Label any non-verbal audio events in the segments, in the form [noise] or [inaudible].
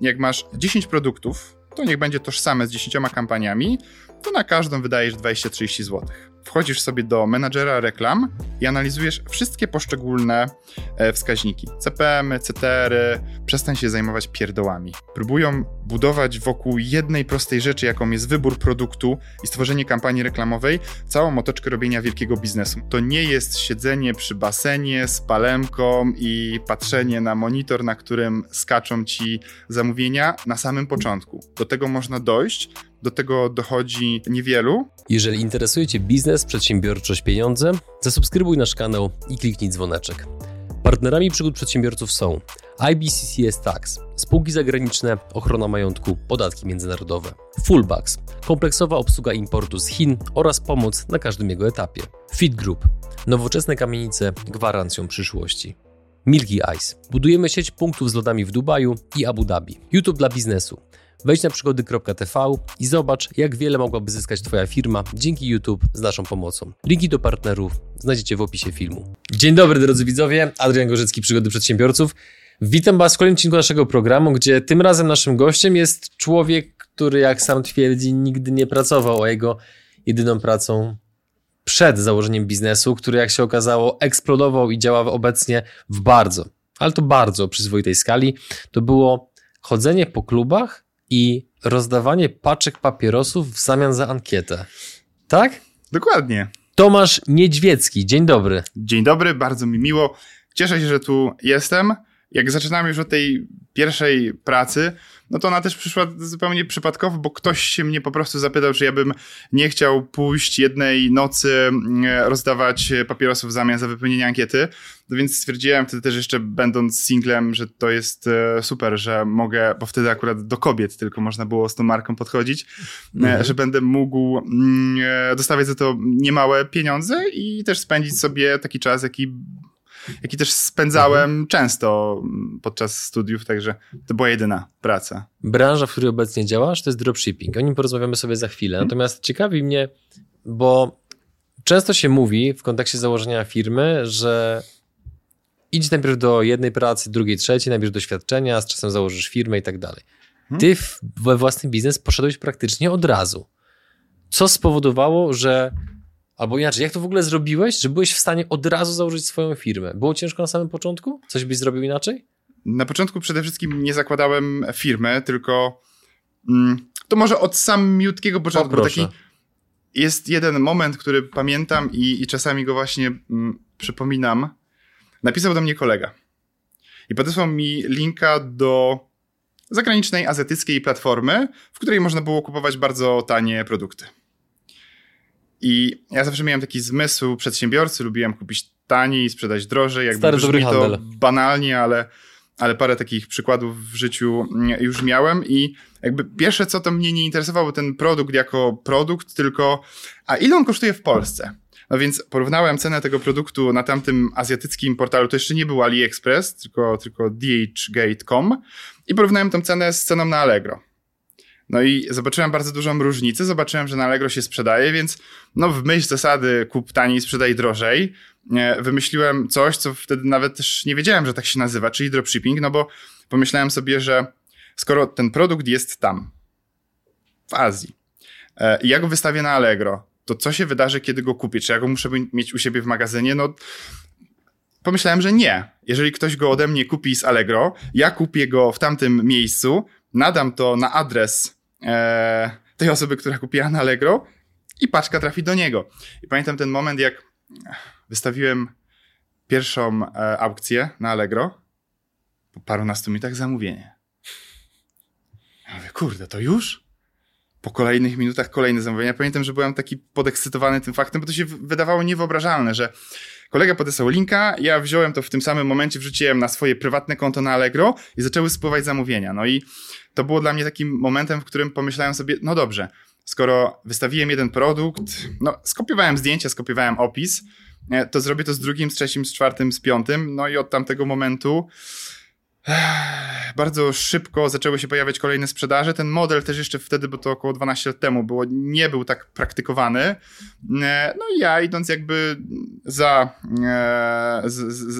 Jak masz 10 produktów, to niech będzie tożsame z 10 kampaniami, to na każdą wydajesz 20-30 zł wchodzisz sobie do menadżera reklam i analizujesz wszystkie poszczególne e, wskaźniki. CPM, CTR, przestań się zajmować pierdołami. Próbują budować wokół jednej prostej rzeczy, jaką jest wybór produktu i stworzenie kampanii reklamowej, całą otoczkę robienia wielkiego biznesu. To nie jest siedzenie przy basenie z palemką i patrzenie na monitor, na którym skaczą ci zamówienia na samym początku. Do tego można dojść, do tego dochodzi niewielu. Jeżeli interesuje Cię biznes, przedsiębiorczość, pieniądze, zasubskrybuj nasz kanał i kliknij dzwoneczek. Partnerami przygód przedsiębiorców są IBCCS Tax, spółki zagraniczne, ochrona majątku, podatki międzynarodowe, Fullbacks, kompleksowa obsługa importu z Chin oraz pomoc na każdym jego etapie, Fit Group, nowoczesne kamienice gwarancją przyszłości. Milky Ice. Budujemy sieć punktów z lodami w Dubaju i Abu Dhabi. YouTube dla biznesu. Wejdź na przygody.tv i zobacz, jak wiele mogłaby zyskać Twoja firma dzięki YouTube z naszą pomocą. Linki do partnerów znajdziecie w opisie filmu. Dzień dobry drodzy widzowie, Adrian Gorzycki, Przygody Przedsiębiorców. Witam Was w kolejnym odcinku naszego programu, gdzie tym razem naszym gościem jest człowiek, który jak sam twierdzi nigdy nie pracował, a jego jedyną pracą przed założeniem biznesu, który jak się okazało eksplodował i działa obecnie w bardzo, ale to bardzo przyzwoitej skali, to było chodzenie po klubach i rozdawanie paczek papierosów w zamian za ankietę. Tak? Dokładnie. Tomasz Niedźwiecki, dzień dobry. Dzień dobry, bardzo mi miło. Cieszę się, że tu jestem. Jak zaczynamy już od tej pierwszej pracy, no to ona też przyszła zupełnie przypadkowo, bo ktoś się mnie po prostu zapytał, czy ja bym nie chciał pójść jednej nocy mm, rozdawać papierosów w zamian za wypełnienie ankiety. No więc stwierdziłem wtedy też jeszcze będąc singlem, że to jest e, super, że mogę, bo wtedy akurat do kobiet tylko można było z tą marką podchodzić, e, mhm. że będę mógł mm, e, dostawiać za to niemałe pieniądze i też spędzić sobie taki czas, jaki jaki też spędzałem mhm. często podczas studiów, także to była jedyna praca. Branża, w której obecnie działasz, to jest dropshipping. O nim porozmawiamy sobie za chwilę. Mhm. Natomiast ciekawi mnie, bo często się mówi w kontekście założenia firmy, że idź najpierw do jednej pracy, drugiej, trzeciej, najpierw doświadczenia, z czasem założysz firmę i tak dalej. Mhm. Ty we własny biznes poszedłeś praktycznie od razu. Co spowodowało, że Albo inaczej, jak to w ogóle zrobiłeś, że byłeś w stanie od razu założyć swoją firmę? Było ciężko na samym początku? Coś byś zrobił inaczej? Na początku przede wszystkim nie zakładałem firmy, tylko mm, to może od samiutkiego początku. Bo taki jest jeden moment, który pamiętam i, i czasami go właśnie mm, przypominam. Napisał do mnie kolega i podesłał mi linka do zagranicznej azjatyckiej platformy, w której można było kupować bardzo tanie produkty. I ja zawsze miałem taki zmysł przedsiębiorcy, lubiłem kupić taniej, sprzedać drożej. Jakby Stary dobry to handel. banalnie, ale, ale parę takich przykładów w życiu już miałem i jakby pierwsze co to mnie nie interesowało ten produkt jako produkt, tylko a ile on kosztuje w Polsce? No więc porównałem cenę tego produktu na tamtym azjatyckim portalu, to jeszcze nie był AliExpress, tylko, tylko dhgate.com i porównałem tą cenę z ceną na Allegro. No i zobaczyłem bardzo dużą różnicę, zobaczyłem, że na Allegro się sprzedaje, więc no w myśl zasady kup taniej, sprzedaj drożej, wymyśliłem coś, co wtedy nawet też nie wiedziałem, że tak się nazywa, czyli dropshipping, no bo pomyślałem sobie, że skoro ten produkt jest tam, w Azji, e, i ja go wystawię na Allegro, to co się wydarzy, kiedy go kupię? Czy ja go muszę mieć u siebie w magazynie? No, pomyślałem, że nie. Jeżeli ktoś go ode mnie kupi z Allegro, ja kupię go w tamtym miejscu, nadam to na adres e, tej osoby, która kupiła na Allegro i paczka trafi do niego. I pamiętam ten moment, jak wystawiłem pierwszą e, aukcję na Allegro, po parunastu minutach zamówienie. Ja mówię, kurde, to już? Po kolejnych minutach kolejne zamówienia. Pamiętam, że byłem taki podekscytowany tym faktem, bo to się wydawało niewyobrażalne, że kolega podesłał linka, ja wziąłem to w tym samym momencie, wrzuciłem na swoje prywatne konto na Allegro i zaczęły spływać zamówienia. No i to było dla mnie takim momentem, w którym pomyślałem sobie, no dobrze, skoro wystawiłem jeden produkt, no skopiowałem zdjęcia, skopiowałem opis, to zrobię to z drugim, z trzecim, z czwartym, z piątym, no i od tamtego momentu bardzo szybko zaczęły się pojawiać kolejne sprzedaże. Ten model też jeszcze wtedy, bo to około 12 lat temu było, nie był tak praktykowany. E, no i ja idąc jakby za, e,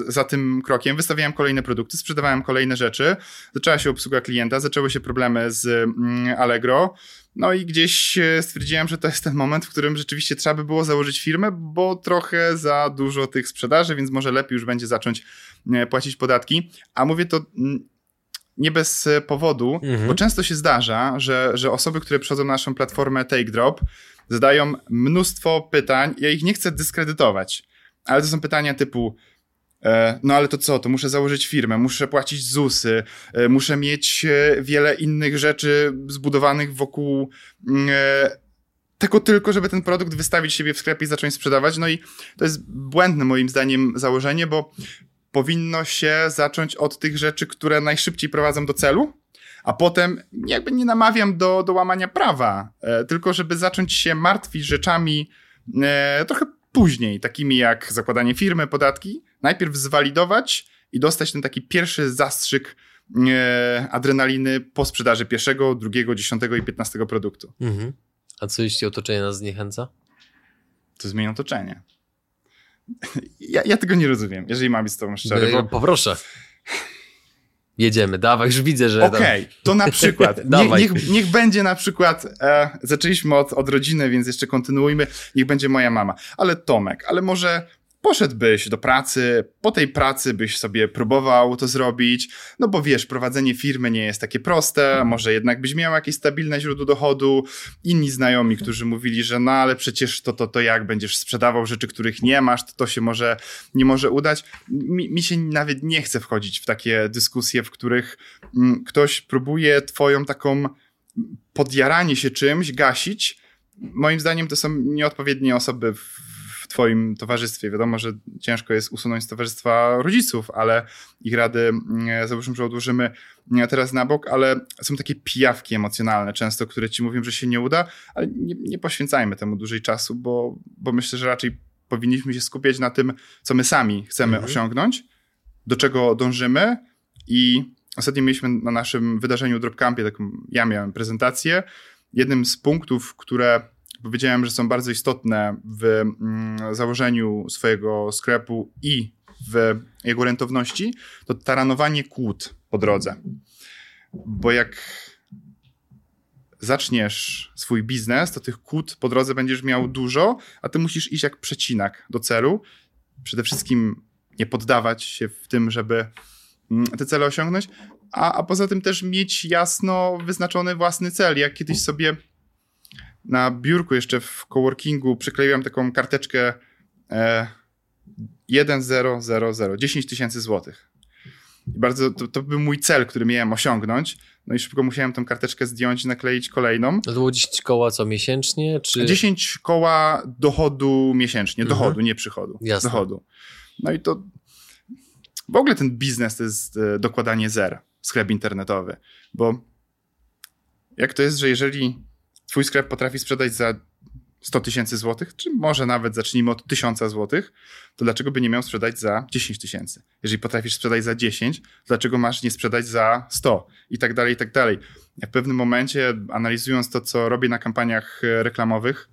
za tym krokiem, wystawiałem kolejne produkty, sprzedawałem kolejne rzeczy. Zaczęła się obsługa klienta, zaczęły się problemy z mm, Allegro. No i gdzieś e, stwierdziłem, że to jest ten moment, w którym rzeczywiście trzeba by było założyć firmę, bo trochę za dużo tych sprzedaży, więc może lepiej już będzie zacząć płacić podatki. A mówię to nie bez e, powodu, mhm. bo często się zdarza, że, że osoby, które przychodzą na naszą platformę TakeDrop, zadają mnóstwo pytań. Ja ich nie chcę dyskredytować, ale to są pytania typu. E, no ale to co, to muszę założyć firmę, muszę płacić ZUSy, e, muszę mieć wiele innych rzeczy zbudowanych wokół mm, tego tylko, żeby ten produkt wystawić siebie w sklepie i zacząć sprzedawać. No i to jest błędne moim zdaniem założenie, bo powinno się zacząć od tych rzeczy, które najszybciej prowadzą do celu, a potem jakby nie namawiam do, do łamania prawa, e, tylko żeby zacząć się martwić rzeczami e, trochę później, takimi jak zakładanie firmy, podatki, najpierw zwalidować i dostać ten taki pierwszy zastrzyk e, adrenaliny po sprzedaży pierwszego, drugiego, dziesiątego i piętnastego produktu. Mhm. A co jeśli otoczenie nas zniechęca? To zmieni otoczenie. [laughs] Ja, ja tego nie rozumiem, jeżeli mam być z tobą szczery. Bo... Poproszę. Jedziemy, dawaj, już widzę, że... Okej, okay, to na przykład, [laughs] nie, niech, niech będzie na przykład, e, zaczęliśmy od, od rodziny, więc jeszcze kontynuujmy, niech będzie moja mama, ale Tomek, ale może poszedłbyś do pracy, po tej pracy byś sobie próbował to zrobić, no bo wiesz, prowadzenie firmy nie jest takie proste, może jednak byś miał jakieś stabilne źródło dochodu. Inni znajomi, którzy mówili, że no ale przecież to, to, to jak będziesz sprzedawał rzeczy, których nie masz, to to się może, nie może udać. Mi, mi się nawet nie chce wchodzić w takie dyskusje, w których mm, ktoś próbuje twoją taką podjaranie się czymś gasić. Moim zdaniem to są nieodpowiednie osoby w w Twoim towarzystwie. Wiadomo, że ciężko jest usunąć z towarzystwa rodziców, ale ich rady, mm, załóżmy, że odłożymy mm, teraz na bok, ale są takie pijawki emocjonalne często, które ci mówią, że się nie uda, ale nie, nie poświęcajmy temu dłużej czasu, bo, bo myślę, że raczej powinniśmy się skupiać na tym, co my sami chcemy mhm. osiągnąć, do czego dążymy i ostatnio mieliśmy na naszym wydarzeniu Dropcampie, taką, ja miałem prezentację. Jednym z punktów, które powiedziałem, że są bardzo istotne w mm, założeniu swojego sklepu i w jego rentowności, to taranowanie kłód po drodze. Bo jak zaczniesz swój biznes, to tych kłód po drodze będziesz miał dużo, a ty musisz iść jak przecinak do celu. Przede wszystkim nie poddawać się w tym, żeby mm, te cele osiągnąć, a, a poza tym też mieć jasno wyznaczony własny cel. Jak kiedyś sobie na biurku jeszcze w coworkingu przykleiłem taką karteczkę e, 1000, 10 tysięcy złotych. I bardzo, to, to, był mój cel, który miałem osiągnąć. No i szybko musiałem tę karteczkę zdjąć i nakleić kolejną. To było 10 koła co miesięcznie? Czy... 10 koła dochodu miesięcznie. Mhm. Dochodu, nie przychodu. Jasne. Dochodu. No i to w ogóle ten biznes to jest e, dokładanie zer, sklep internetowy. Bo jak to jest, że jeżeli twój sklep potrafi sprzedać za 100 tysięcy złotych, czy może nawet zacznijmy od 1000 złotych, to dlaczego by nie miał sprzedać za 10 tysięcy? Jeżeli potrafisz sprzedać za 10, to dlaczego masz nie sprzedać za 100? I tak dalej, i tak dalej. W pewnym momencie, analizując to, co robię na kampaniach e, reklamowych,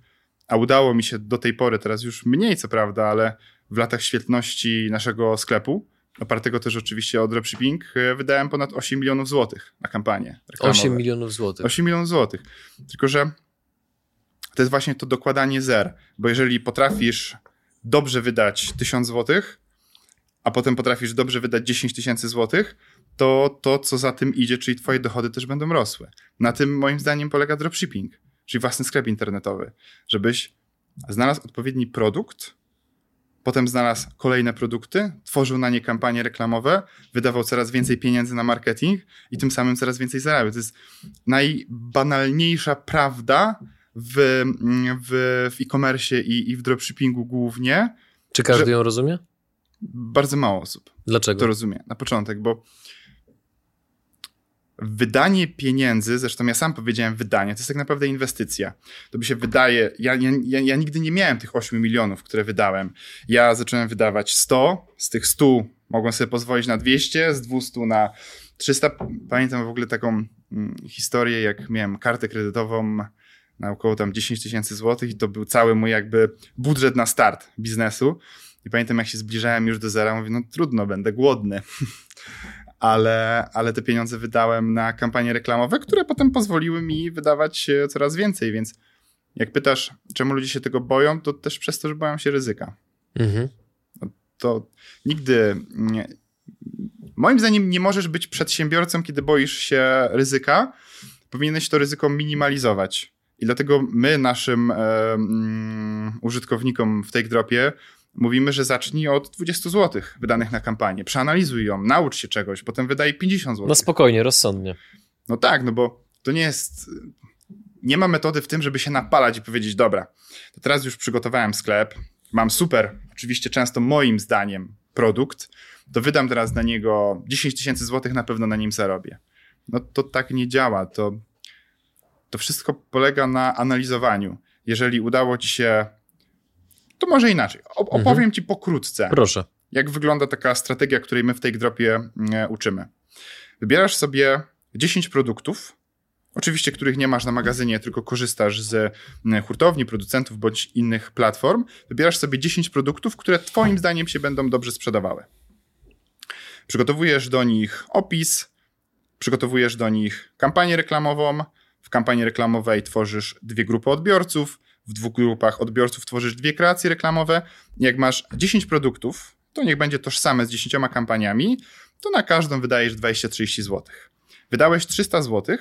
a udało mi się do tej pory, teraz już mniej co prawda, ale w latach świetności naszego sklepu, opartego też oczywiście o dropshipping, e, wydałem ponad 8 milionów złotych na kampanię. Reklamowe. 8 milionów złotych. 8 milionów złotych. Tylko, że to jest właśnie to dokładanie zer, bo jeżeli potrafisz dobrze wydać 1000 złotych, a potem potrafisz dobrze wydać 10 tysięcy złotych, to to, co za tym idzie, czyli twoje dochody też będą rosły. Na tym moim zdaniem polega dropshipping, czyli własny sklep internetowy, żebyś znalazł odpowiedni produkt, Potem znalazł kolejne produkty, tworzył na nie kampanie reklamowe, wydawał coraz więcej pieniędzy na marketing i tym samym coraz więcej zarabiał. To jest najbanalniejsza prawda w, w, w e-commerce i, i w dropshippingu głównie. Czy każdy ją rozumie? Bardzo mało osób. Dlaczego? To rozumie na początek, bo wydanie pieniędzy, zresztą ja sam powiedziałem wydanie, to jest tak naprawdę inwestycja. To by się wydaje, ja, ja, ja, ja, nigdy nie miałem tych 8 milionów, które wydałem. Ja zacząłem wydawać 100, z tych 100 mogłem sobie pozwolić na 200, z 200 na 300, pamiętam w ogóle taką mm, historię, jak miałem kartę kredytową na około tam 10 tysięcy złotych i to był cały mój jakby budżet na start biznesu. I pamiętam, jak się zbliżałem już do zera, mówię, no trudno, będę głodny. [laughs] ale, ale te pieniądze wydałem na kampanie reklamowe, które potem pozwoliły mi wydawać coraz więcej, więc jak pytasz, czemu ludzie się tego boją, to też przez to, że boją się ryzyka. Mhm. No to nigdy nie, moim zdaniem nie możesz być przedsiębiorcą, kiedy boisz się ryzyka. Powinieneś to ryzyko minimalizować. I dlatego my naszym mm, użytkownikom w Take Dropie mówimy, że zacznij od 20 zł wydanych na kampanię. Przeanalizuj ją, naucz się czegoś, potem wydaj 50 zł. No spokojnie, rozsądnie. No tak, no bo to nie jest. Nie ma metody w tym, żeby się napalać i powiedzieć, dobra, to teraz już przygotowałem sklep, mam super, oczywiście często moim zdaniem produkt, to wydam teraz na niego 10 tysięcy złotych, na pewno na nim zarobię. No to tak nie działa. To, to wszystko polega na analizowaniu. Jeżeli udało ci się to może inaczej. Opowiem mhm. ci pokrótce. Proszę. Jak wygląda taka strategia, której my w tej dropie mm, uczymy. Wybierasz sobie 10 produktów, oczywiście których nie masz na magazynie, tylko korzystasz z mm, hurtowni, producentów bądź innych platform. Wybierasz sobie 10 produktów, które twoim zdaniem się będą dobrze sprzedawały. Przygotowujesz do nich opis, przygotowujesz do nich kampanię reklamową. W kampanii reklamowej tworzysz dwie grupy odbiorców, w dwóch grupach odbiorców tworzysz dwie kreacje reklamowe. Jak masz 10 produktów, to niech będzie tożsame z 10 kampaniami, to na każdą wydajesz 20-30 zł. Wydałeś 300 zł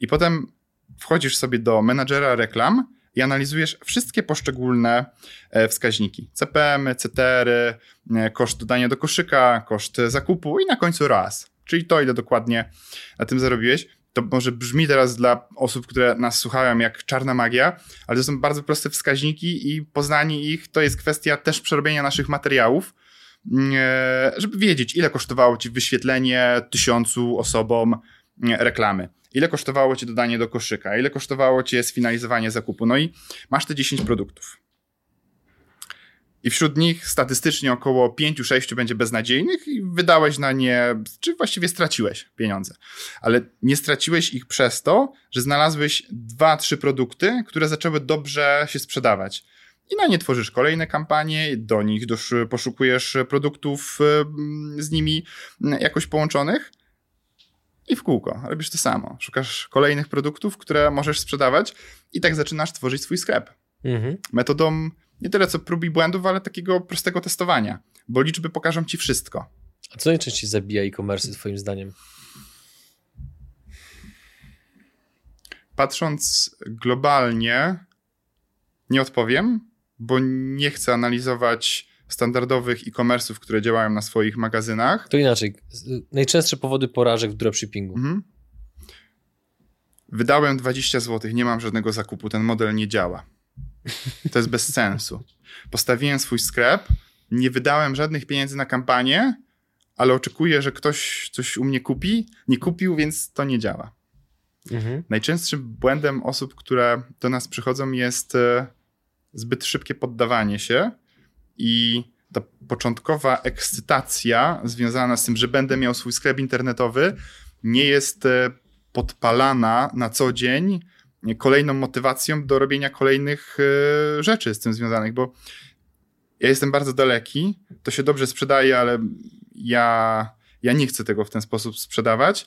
i potem wchodzisz sobie do menadżera reklam i analizujesz wszystkie poszczególne e, wskaźniki. CPM, CTR, e, koszt dodania do koszyka, koszt zakupu i na końcu raz. Czyli to, ile dokładnie na tym zarobiłeś to może brzmi teraz dla osób, które nas słuchają jak czarna magia, ale to są bardzo proste wskaźniki i poznanie ich to jest kwestia też przerobienia naszych materiałów, mm, e, żeby wiedzieć, ile kosztowało ci wyświetlenie tysiącu osobom mm, reklamy, ile kosztowało ci dodanie do koszyka, ile kosztowało ci sfinalizowanie zakupu. No i masz te 10 produktów i wśród nich statystycznie około 5-6 będzie beznadziejnych i wydałeś na nie, czy właściwie straciłeś pieniądze. Ale nie straciłeś ich przez to, że znalazłeś 2-3 produkty, które zaczęły dobrze się sprzedawać. I na nie tworzysz kolejne kampanie, do nich poszukujesz produktów z nimi jakoś połączonych i w kółko robisz to samo. Szukasz kolejnych produktów, które możesz sprzedawać i tak zaczynasz tworzyć swój sklep. Mhm. Metodą nie tyle co prób i błędów, ale takiego prostego testowania, bo liczby pokażą ci wszystko. A co najczęściej zabija e-commerce twoim zdaniem? Patrząc globalnie, nie odpowiem, bo nie chcę analizować standardowych e-commerce'ów, które działają na swoich magazynach. To inaczej. Najczęstsze powody porażek w dropshippingu. Mhm. Wydałem 20 zł, nie mam żadnego zakupu, ten model nie działa. To jest bez sensu. Postawiłem swój sklep, nie wydałem żadnych pieniędzy na kampanię, ale oczekuję, że ktoś coś u mnie kupi. Nie kupił, więc to nie działa. Mhm. Najczęstszym błędem osób, które do nas przychodzą, jest e, zbyt szybkie poddawanie się i ta początkowa ekscytacja związana z tym, że będę miał swój sklep internetowy, nie jest e, podpalana na co dzień kolejną motywacją do robienia kolejnych e, rzeczy z tym związanych, bo ja jestem bardzo daleki, to się dobrze sprzedaje, ale ja, ja nie chcę tego w ten sposób sprzedawać.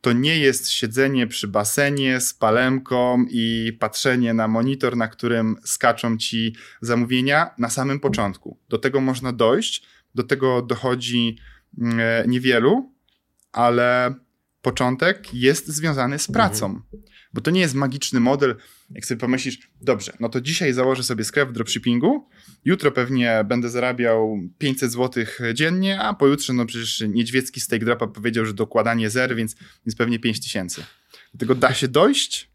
To nie jest siedzenie przy basenie z palemką i patrzenie na monitor, na którym skaczą ci zamówienia na samym początku. Do tego można dojść, do tego dochodzi mm, e, niewielu, ale początek jest związany z pracą. Mhm. Bo to nie jest magiczny model, jak sobie pomyślisz, dobrze, no to dzisiaj założę sobie sklep w dropshippingu, jutro pewnie będę zarabiał 500 zł dziennie, a pojutrze, no przecież Niedźwiecki z Take Dropa powiedział, że dokładanie zer, więc, więc pewnie 5000. Do tego da się dojść,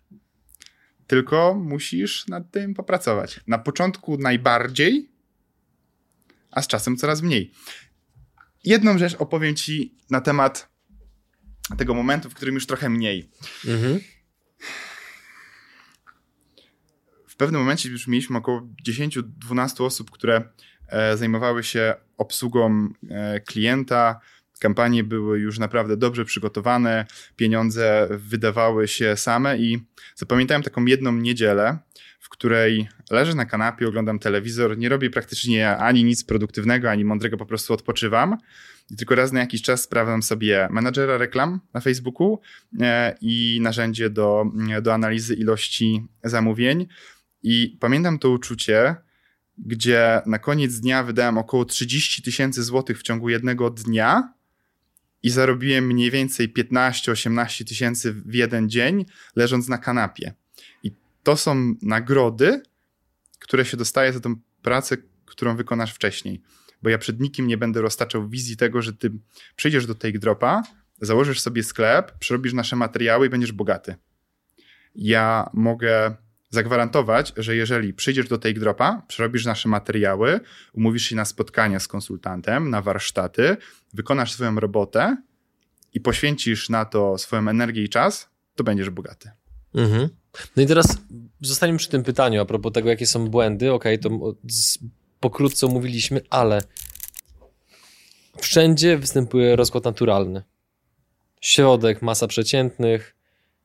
tylko musisz nad tym popracować. Na początku najbardziej, a z czasem coraz mniej. Jedną rzecz opowiem ci na temat tego momentu, w którym już trochę mniej. Mhm. W pewnym momencie już mieliśmy około 10-12 osób, które e, zajmowały się obsługą e, klienta, Kampanie były już naprawdę dobrze przygotowane, pieniądze wydawały się same i zapamiętałem taką jedną niedzielę, w której leżę na kanapie, oglądam telewizor, nie robię praktycznie ani nic produktywnego, ani mądrego, po prostu odpoczywam. I tylko raz na jakiś czas sprawdzam sobie menadżera reklam na Facebooku e, i narzędzie do, do analizy ilości zamówień. I pamiętam to uczucie, gdzie na koniec dnia wydałem około 30 tysięcy złotych w ciągu jednego dnia i zarobiłem mniej więcej 15-18 tysięcy w jeden dzień, leżąc na kanapie. I to są nagrody, które się dostaje za tą pracę, którą wykonasz wcześniej. Bo ja przed nikim nie będę roztaczał wizji tego, że ty przyjdziesz do Take Dropa, założysz sobie sklep, przerobisz nasze materiały i będziesz bogaty. Ja mogę zagwarantować, że jeżeli przyjdziesz do Take Dropa, przerobisz nasze materiały, umówisz się na spotkania z konsultantem, na warsztaty, wykonasz swoją robotę i poświęcisz na to swoją energię i czas, to będziesz bogaty. Mhm. No i teraz zostaniemy przy tym pytaniu a propos tego, jakie są błędy. Okej, okay, to pokrótce omówiliśmy, ale wszędzie występuje rozkład naturalny. Środek, masa przeciętnych,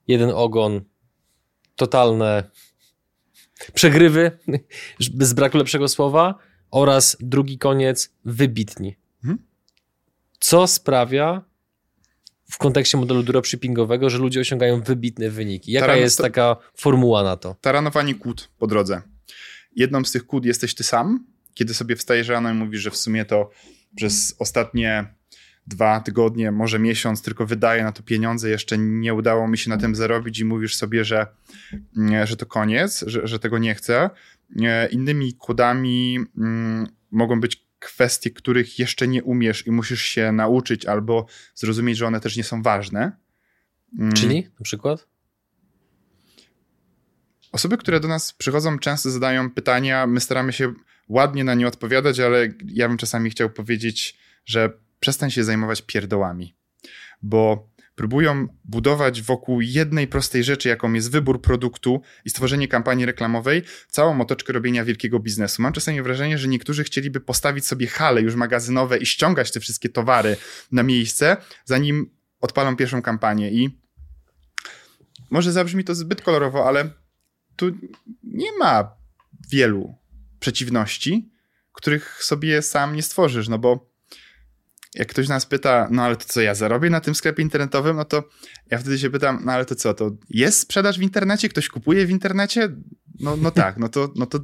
jeden ogon, totalne przegrywy, [laughs] bez braku lepszego słowa, oraz drugi koniec, wybitni. Mhm. Co sprawia w kontekście modelu dropshippingowego, że ludzie osiągają wybitne wyniki? Jaka Taran jest taka formuła na to? Taranowanie kłód po drodze. Jedną z tych kłód jesteś ty sam, kiedy sobie wstajesz rano i mówisz, że w sumie to przez ostatnie dwa tygodnie, może miesiąc, tylko wydaję na to pieniądze, jeszcze nie udało mi się na tym zarobić i mówisz sobie, że, że to koniec, że, że tego nie chcę. Innymi kodami mm, mogą być kwestie, których jeszcze nie umiesz i musisz się nauczyć albo zrozumieć, że one też nie są ważne. Mm. Czyli na przykład? Osoby, które do nas przychodzą, często zadają pytania, my staramy się ładnie na nie odpowiadać, ale ja bym czasami chciał powiedzieć, że przestań się zajmować pierdołami, bo próbują budować wokół jednej prostej rzeczy, jaką jest wybór produktu i stworzenie kampanii reklamowej, całą otoczkę robienia wielkiego biznesu. Mam czasami wrażenie, że niektórzy chcieliby postawić sobie hale już magazynowe i ściągać te wszystkie towary na miejsce, zanim odpalą pierwszą kampanię i może zabrzmi to zbyt kolorowo, ale tu nie ma wielu przeciwności, których sobie sam nie stworzysz, no bo jak ktoś nas pyta, no ale to co ja zarobię na tym sklepie internetowym, no to ja wtedy się pytam, no ale to co, to jest sprzedaż w internecie? Ktoś kupuje w internecie? No, no [laughs] tak, no to, no to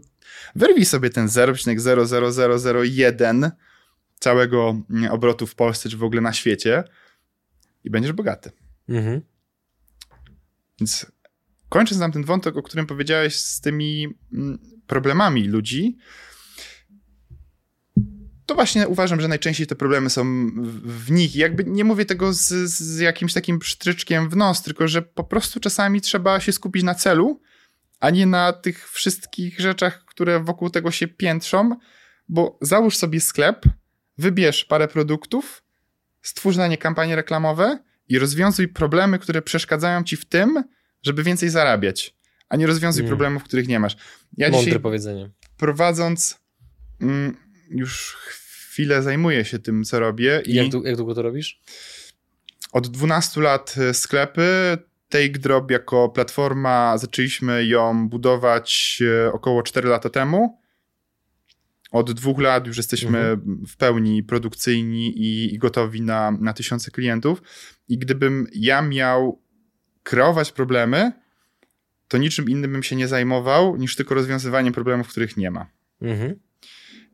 wyrwij sobie ten 0,00001 całego obrotu w Polsce, czy w ogóle na świecie i będziesz bogaty. Mhm. Więc kończąc nam ten wątek, o którym powiedziałeś z tymi mm, problemami ludzi, to właśnie uważam, że najczęściej te problemy są w nich. Jakby nie mówię tego z, z jakimś takim psztryczkiem w nos, tylko że po prostu czasami trzeba się skupić na celu, a nie na tych wszystkich rzeczach, które wokół tego się piętrzą, bo załóż sobie sklep, wybierz parę produktów, stwórz na nie kampanie reklamowe i rozwiązuj problemy, które przeszkadzają ci w tym, żeby więcej zarabiać, a nie rozwiązuj mm. problemów, których nie masz. Ja Mądre dzisiaj, powiedzenie. Prowadząc mm, już chwilę zajmuję się tym, co robię. I jak, jak długo to robisz? Od 12 lat e, sklepy. Take Drop jako platforma zaczęliśmy ją budować e, około 4 lata temu. Od dwóch lat już jesteśmy mhm. w pełni produkcyjni i, i gotowi na, na tysiące klientów. I gdybym ja miał kreować problemy, to niczym innym bym się nie zajmował, niż tylko rozwiązywaniem problemów, których nie ma. Mhm.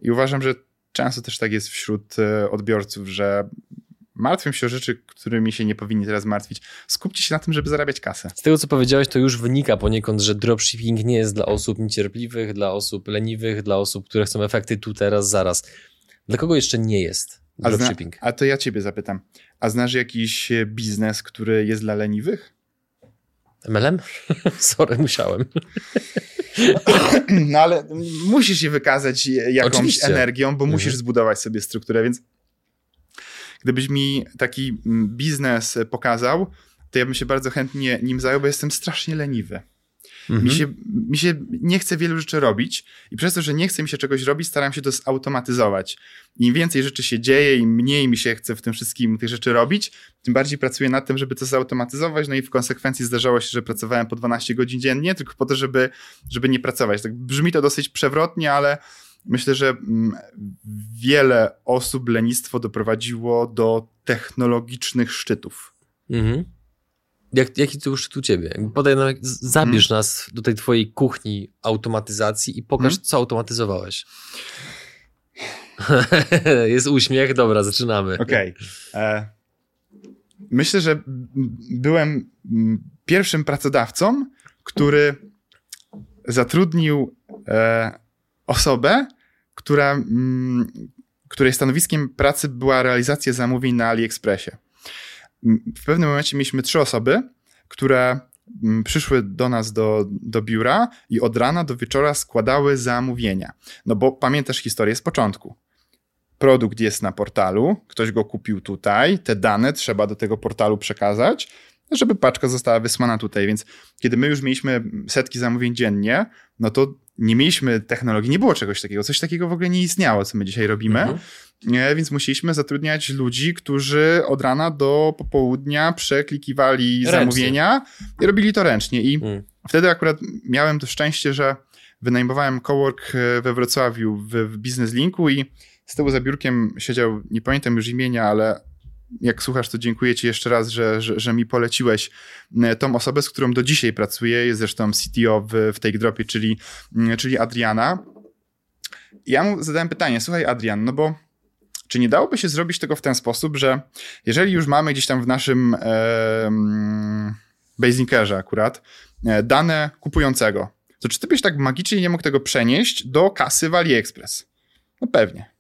I uważam, że często też tak jest wśród e, odbiorców, że martwią się o rzeczy, którymi się nie powinni teraz martwić. Skupcie się na tym, żeby zarabiać kasę. Z tego, co powiedziałeś, to już wynika poniekąd, że dropshipping nie jest dla osób niecierpliwych, dla osób leniwych, dla osób, które chcą efekty tu, teraz, zaraz. Dla kogo jeszcze nie jest dropshipping? A, zna, a to ja ciebie zapytam. A znasz jakiś biznes, który jest dla leniwych? MLM? [laughs] Sorry, musiałem. No ale musisz się wykazać jakąś Oczywiście. energią, bo mhm. musisz zbudować sobie strukturę, więc gdybyś mi taki biznes pokazał, to ja bym się bardzo chętnie nim zajął, bo jestem strasznie leniwy. Mhm. Mi, się, mi się nie chce wielu rzeczy robić i przez to, że nie chce mi się czegoś robić, staram się to zautomatyzować. Im więcej rzeczy się dzieje, im mniej mi się chce w tym wszystkim tych rzeczy robić, tym bardziej pracuję nad tym, żeby to zautomatyzować, no i w konsekwencji zdarzało się, że pracowałem po 12 godzin dziennie, tylko po to, żeby, żeby nie pracować. Tak brzmi to dosyć przewrotnie, ale myślę, że mm, wiele osób lenistwo doprowadziło do technologicznych szczytów. Mhm. Jak, jaki to już tu ciebie? Podaj nam, zabierz hmm. nas do tej twojej kuchni automatyzacji i pokaż, hmm. co automatyzowałeś. [laughs] Jest uśmiech, dobra, zaczynamy. Okej. Okay. E, myślę, że byłem pierwszym pracodawcą, który zatrudnił e, osobę, która, której stanowiskiem pracy była realizacja zamówień na AliExpressie w pewnym momencie mieliśmy trzy osoby, które przyszły do nas do, do biura i od rana do wieczora składały zamówienia. No bo pamiętasz historię z początku. Produkt jest na portalu, ktoś go kupił tutaj, te dane trzeba do tego portalu przekazać, żeby paczka została wysłana tutaj. Więc kiedy my już mieliśmy setki zamówień dziennie, no to nie mieliśmy technologii, nie było czegoś takiego. Coś takiego w ogóle nie istniało, co my dzisiaj robimy. Mhm. Nie, więc musieliśmy zatrudniać ludzi, którzy od rana do popołudnia przeklikiwali ręcznie. zamówienia i robili to ręcznie. I mhm. wtedy akurat miałem to szczęście, że wynajmowałem cowork we Wrocławiu w, w Business Linku i z tyłu za biurkiem siedział, nie pamiętam już imienia, ale jak słuchasz, to dziękuję Ci jeszcze raz, że, że, że, mi poleciłeś e, tą osobę, z którą do dzisiaj pracuję, jest zresztą CTO w, w Take Dropie, czyli, mm, czyli Adriana. Ja mu zadałem pytanie, słuchaj Adrian, no bo czy nie dałoby się zrobić tego w ten sposób, że jeżeli już mamy gdzieś tam w naszym e, Basinkerze akurat e, dane kupującego, to czy ty byś tak magicznie nie mógł tego przenieść do kasy w AliExpress? No pewnie.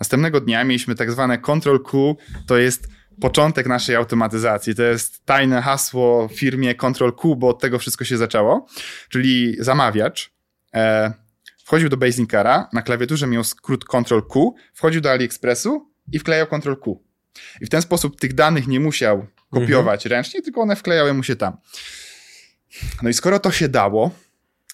Następnego dnia mieliśmy tak zwane Control Q, to jest początek naszej automatyzacji. To jest tajne hasło w firmie Control Q, bo od tego wszystko się zaczęło. Czyli zamawiacz e, wchodził do Basinkara, na klawiaturze miał skrót Control Q, wchodził do AliExpressu i wklejał Control Q. I w ten sposób tych danych nie musiał kopiować mhm. ręcznie, tylko one wklejały mu się tam. No i skoro to się dało,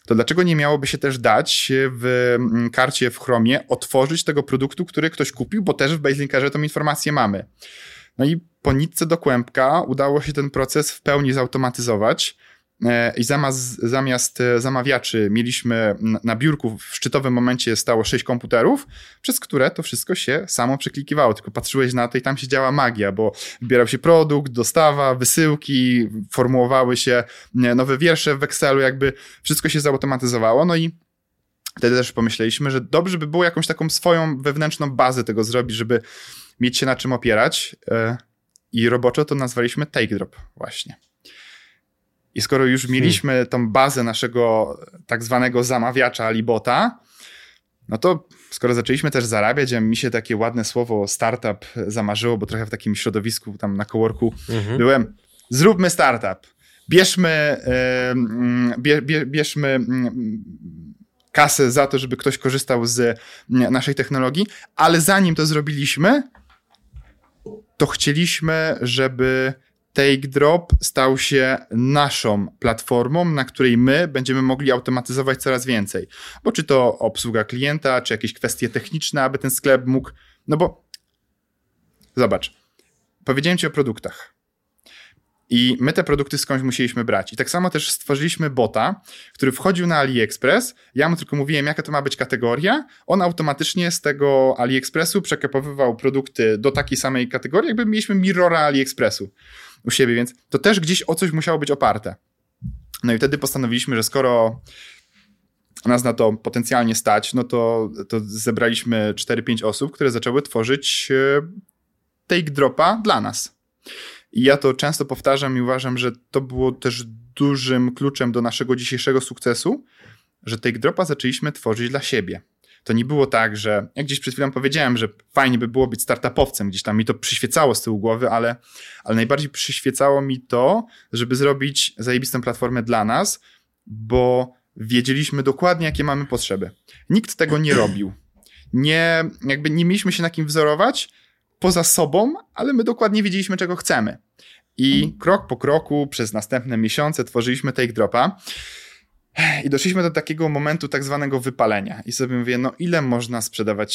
to dlaczego nie miałoby się też dać w mm, karcie w Chromie otworzyć tego produktu, który ktoś kupił, bo też w Baselinkerze tą informację mamy. No i po nitce do kłębka udało się ten proces w pełni zautomatyzować. E, I zamiast, zamiast e, zamawiaczy mieliśmy na biurku w szczytowym momencie stało sześć komputerów, przez które to wszystko się samo przeklikiwało. Tylko patrzyłeś na to i tam się działa magia, bo wybierał się produkt, dostawa, wysyłki, formułowały się nowe wiersze w Excelu, jakby wszystko się zautomatyzowało. No i wtedy też pomyśleliśmy, że dobrze by było jakąś taką swoją wewnętrzną bazę tego zrobić, żeby mieć się na czym opierać. E, I roboczo to nazwaliśmy Take Drop właśnie. I skoro już hmm. mieliśmy tą bazę naszego tak zwanego zamawiacza Alibota, no to skoro zaczęliśmy też zarabiać, a mi się takie ładne słowo startup zamarzyło, bo trochę w takim środowisku tam na coworku mhm. byłem, zróbmy startup, bierzmy, bie, bie, bierzmy kasę za to, żeby ktoś korzystał z naszej technologii, ale zanim to zrobiliśmy, to chcieliśmy, żeby Take Drop stał się naszą platformą, na której my będziemy mogli automatyzować coraz więcej. Bo czy to obsługa klienta, czy jakieś kwestie techniczne, aby ten sklep mógł. No bo zobacz, powiedziałem ci o produktach. I my te produkty skądś musieliśmy brać. I tak samo też stworzyliśmy bota, który wchodził na AliExpress. Ja mu tylko mówiłem, jaka to ma być kategoria. On automatycznie z tego AliExpressu przekapowywał produkty do takiej samej kategorii, jakby mieliśmy mirrora AliExpressu u siebie, więc to też gdzieś o coś musiało być oparte. No i wtedy postanowiliśmy, że skoro nas na to potencjalnie stać, no to, to zebraliśmy 4-5 osób, które zaczęły tworzyć e, take dropa dla nas. I ja to często powtarzam i uważam, że to było też dużym kluczem do naszego dzisiejszego sukcesu, że take dropa zaczęliśmy tworzyć dla siebie to nie było tak, że jak gdzieś przed chwilą powiedziałem, że fajnie by było być startupowcem, gdzieś tam mi to przyświecało z tyłu głowy, ale, ale najbardziej przyświecało mi to, żeby zrobić zajebistą platformę dla nas, bo wiedzieliśmy dokładnie, jakie mamy potrzeby. Nikt tego nie robił. Nie, jakby nie mieliśmy się na kim wzorować poza sobą, ale my dokładnie wiedzieliśmy, czego chcemy. I krok po kroku przez następne miesiące tworzyliśmy Take Dropa. I doszliśmy do takiego momentu tak zwanego wypalenia. I sobie mówię, no ile można sprzedawać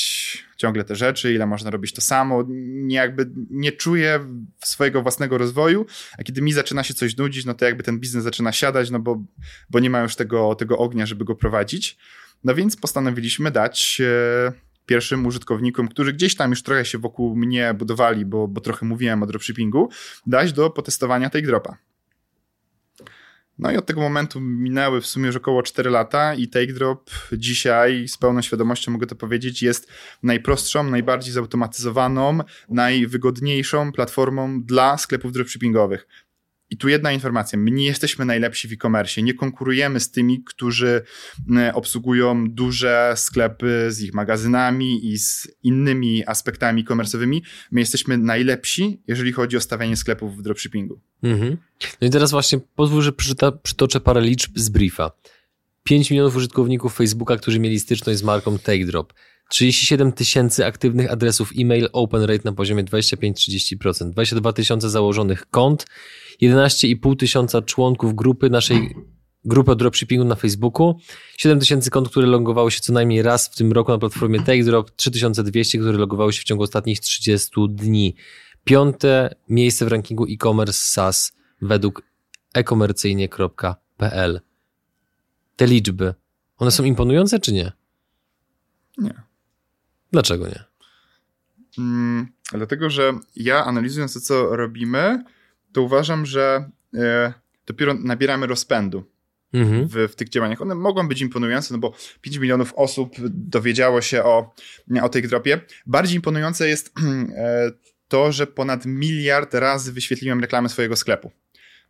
ciągle te rzeczy, ile można robić to samo. Nie, jakby nie czuję swojego własnego rozwoju, a kiedy mi zaczyna się coś nudzić, no to jakby ten biznes zaczyna siadać, no bo, bo nie ma już tego, tego ognia, żeby go prowadzić. No więc postanowiliśmy dać e, pierwszym użytkownikom, którzy gdzieś tam już trochę się wokół mnie budowali, bo, bo trochę mówiłem o dropshippingu, dać do potestowania tej dropa. No i od tego momentu minęły w sumie już około 4 lata i TakeDrop dzisiaj z pełną świadomością mogę to powiedzieć jest najprostszą, najbardziej zautomatyzowaną, najwygodniejszą platformą dla sklepów dropshippingowych. I tu jedna informacja. My nie jesteśmy najlepsi w e-commerce. Nie konkurujemy z tymi, którzy e, obsługują duże sklepy z ich magazynami i z innymi aspektami e-commerce'owymi. My jesteśmy najlepsi, jeżeli chodzi o stawianie sklepów w dropshippingu. Mhm. No i teraz właśnie pozwól, że przyta, przytoczę parę liczb z briefa. 5 milionów użytkowników Facebooka, którzy mieli styczność z marką TakeDrop. 37 tysięcy aktywnych adresów e-mail, open rate na poziomie 25-30%, 22 tysiące założonych kont, 11,5 tysiąca członków grupy naszej grupy o dropshippingu na Facebooku, 7 tysięcy kont, które logowały się co najmniej raz w tym roku na platformie TakeDrop, 3200, które logowały się w ciągu ostatnich 30 dni. Piąte miejsce w rankingu e-commerce SaaS według e-komercyjnie.pl. Te liczby, one są imponujące czy nie? Nie. Dlaczego nie? Mm, dlatego, że ja analizując to, co robimy, to uważam, że e, dopiero nabieramy rozpędu. Mhm. W, w, tych działaniach. One mogą być imponujące, no bo 5 milionów osób dowiedziało się o, o tej dropie. Bardziej imponujące jest [clears throat] e, to, że ponad miliard razy wyświetliłem reklamę swojego sklepu.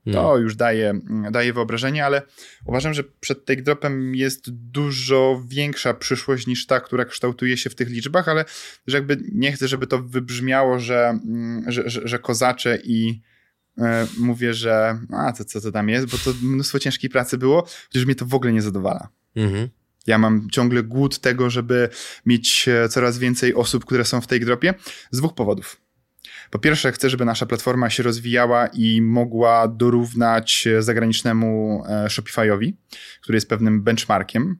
To hmm. już daje, daje wyobrażenie, ale uważam, że przed take dropem jest dużo większa przyszłość niż ta, która kształtuje się w tych liczbach, ale że jakby nie chcę, żeby to wybrzmiało, że, że, że, że kozacze i e, mówię, że a to co to tam jest, bo to mnóstwo ciężkiej pracy było, chociaż mnie to w ogóle nie zadowala. Mhm. Ja mam ciągle głód tego, żeby mieć e, coraz więcej osób, które są w tej dropie z dwóch powodów. Po pierwsze, chcę, żeby nasza platforma się rozwijała i mogła dorównać zagranicznemu e, Shopify'owi, który jest pewnym benchmarkiem.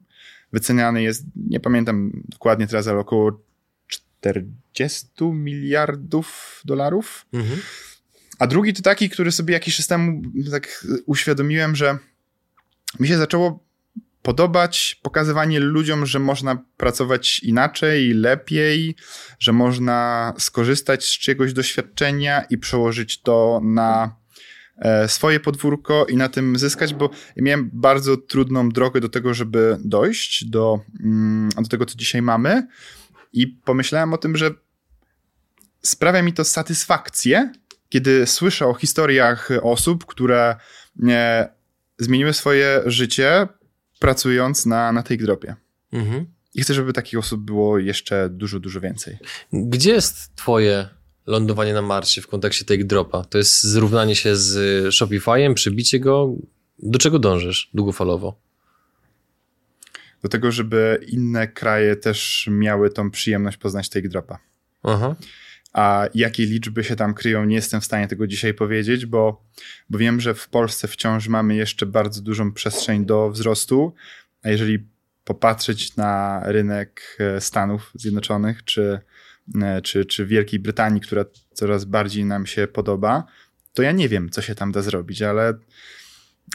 Wyceniany jest, nie pamiętam dokładnie teraz, ale około 40 miliardów dolarów. Mhm. A drugi to taki, który sobie jakiś czas temu tak uświadomiłem, że mi się zaczęło podobać pokazywanie ludziom, że można pracować inaczej, lepiej, że można skorzystać z czegoś doświadczenia i przełożyć to na e, swoje podwórko i na tym zyskać, bo miałem bardzo trudną drogę do tego, żeby dojść do, mm, do tego, co dzisiaj mamy i pomyślałem o tym, że sprawia mi to satysfakcję, kiedy słyszę o historiach osób, które e, zmieniły swoje życie, pracując na, na tej dropie. Mhm. I chcę, żeby takich osób było jeszcze dużo, dużo więcej. Gdzie jest twoje lądowanie na Marsie w kontekście tej dropa? To jest zrównanie się z Shopify'em, przybicie go? Do czego dążysz długofalowo? Do tego, żeby inne kraje też miały tą przyjemność poznać tej dropa. Aha. A jakie liczby się tam kryją, nie jestem w stanie tego dzisiaj powiedzieć, bo, bo wiem, że w Polsce wciąż mamy jeszcze bardzo dużą przestrzeń do wzrostu. A jeżeli popatrzeć na rynek e, Stanów Zjednoczonych czy, e, czy, czy Wielkiej Brytanii, która coraz bardziej nam się podoba, to ja nie wiem, co się tam da zrobić, ale,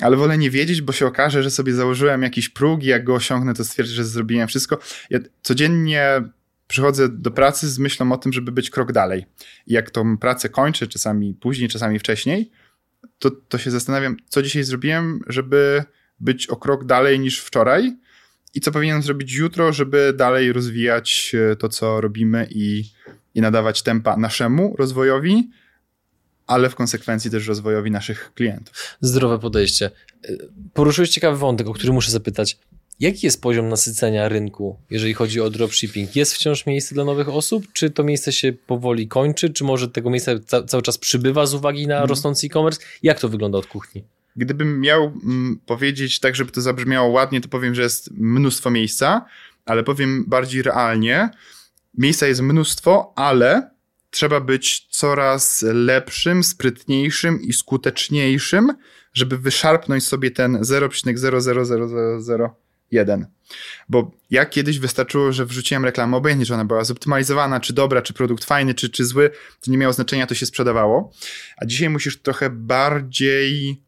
ale wolę nie wiedzieć, bo się okaże, że sobie założyłem jakiś próg i jak go osiągnę, to stwierdzę, że zrobiłem wszystko. Ja codziennie przychodzę do pracy z myślą o tym, żeby być krok dalej. I jak tą pracę kończę, czasami później, czasami wcześniej, to, to się zastanawiam, co dzisiaj zrobiłem, żeby być o krok dalej niż wczoraj i co powinienem zrobić jutro, żeby dalej rozwijać e, to, co robimy i, i nadawać tempa naszemu rozwojowi, ale w konsekwencji też rozwojowi naszych klientów. Zdrowe podejście. E, poruszyłeś ciekawy wątek, o który muszę zapytać. Jaki jest poziom nasycenia rynku, jeżeli chodzi o dropshipping? Jest wciąż miejsce dla nowych osób? Czy to miejsce się powoli kończy? Czy może tego miejsca ca cały czas przybywa z uwagi na hmm. rosnący e-commerce? Jak to wygląda od kuchni? Gdybym miał mm, powiedzieć tak, żeby to zabrzmiało ładnie, to powiem, że jest mnóstwo miejsca, ale powiem bardziej realnie. Miejsca jest mnóstwo, ale trzeba być coraz lepszym, sprytniejszym i skuteczniejszym, żeby wyszarpnąć sobie ten 0,00001. Bo jak kiedyś wystarczyło, że wrzuciłem reklamę, obojętnie, czy ona była zoptymalizowana, czy dobra, czy produkt fajny, czy, czy zły, to nie miało znaczenia, to się sprzedawało. A dzisiaj musisz trochę bardziej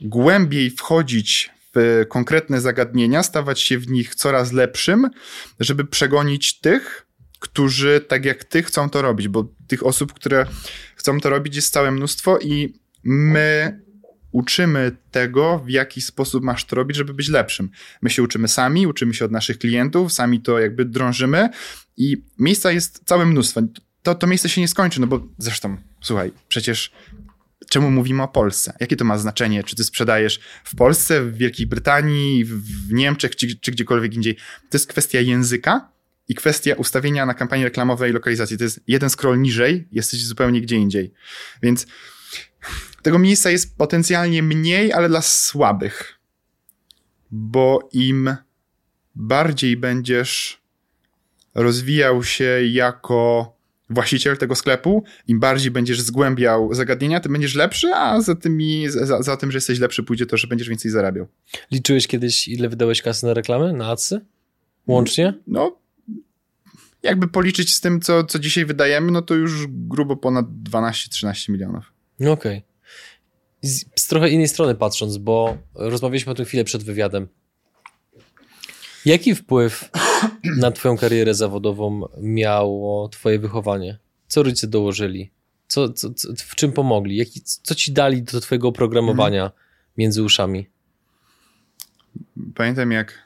głębiej wchodzić w konkretne zagadnienia, stawać się w nich coraz lepszym, żeby przegonić tych, którzy tak jak ty chcą to robić, bo tych osób, które chcą to robić jest całe mnóstwo i my uczymy tego, w jaki sposób masz to robić, żeby być lepszym. My się uczymy sami, uczymy się od naszych klientów, sami to jakby drążymy i miejsca jest całe mnóstwo. To, to miejsce się nie skończy, no bo zresztą, słuchaj, przecież czemu mówimy o Polsce? Jakie to ma znaczenie? Czy ty sprzedajesz w Polsce, w Wielkiej Brytanii, w Niemczech, czy, czy gdziekolwiek indziej? To jest kwestia języka i kwestia ustawienia na kampanii reklamowej lokalizacji. To jest jeden scroll niżej, jesteś zupełnie gdzie indziej. Więc tego miejsca jest potencjalnie mniej, ale dla słabych. Bo im bardziej będziesz rozwijał się jako właściciel tego sklepu, im bardziej będziesz zgłębiał zagadnienia, tym będziesz lepszy, a za, tymi, za, za tym, że jesteś lepszy, pójdzie to, że będziesz więcej zarabiał. Liczyłeś kiedyś, ile wydałeś kasy na reklamy, na adsy? Łącznie? No, jakby policzyć z tym, co, co dzisiaj wydajemy, no to już grubo ponad 12-13 milionów. Okej. Okay. Z, z trochę innej strony patrząc, bo rozmawialiśmy o tym chwilę przed wywiadem. Jaki wpływ [coughs] na twoją karierę zawodową miało twoje wychowanie? Co rodzice dołożyli? Co, co, co w czym pomogli? Jaki, co ci dali do twojego oprogramowania mhm. między uszami? Pamiętam jak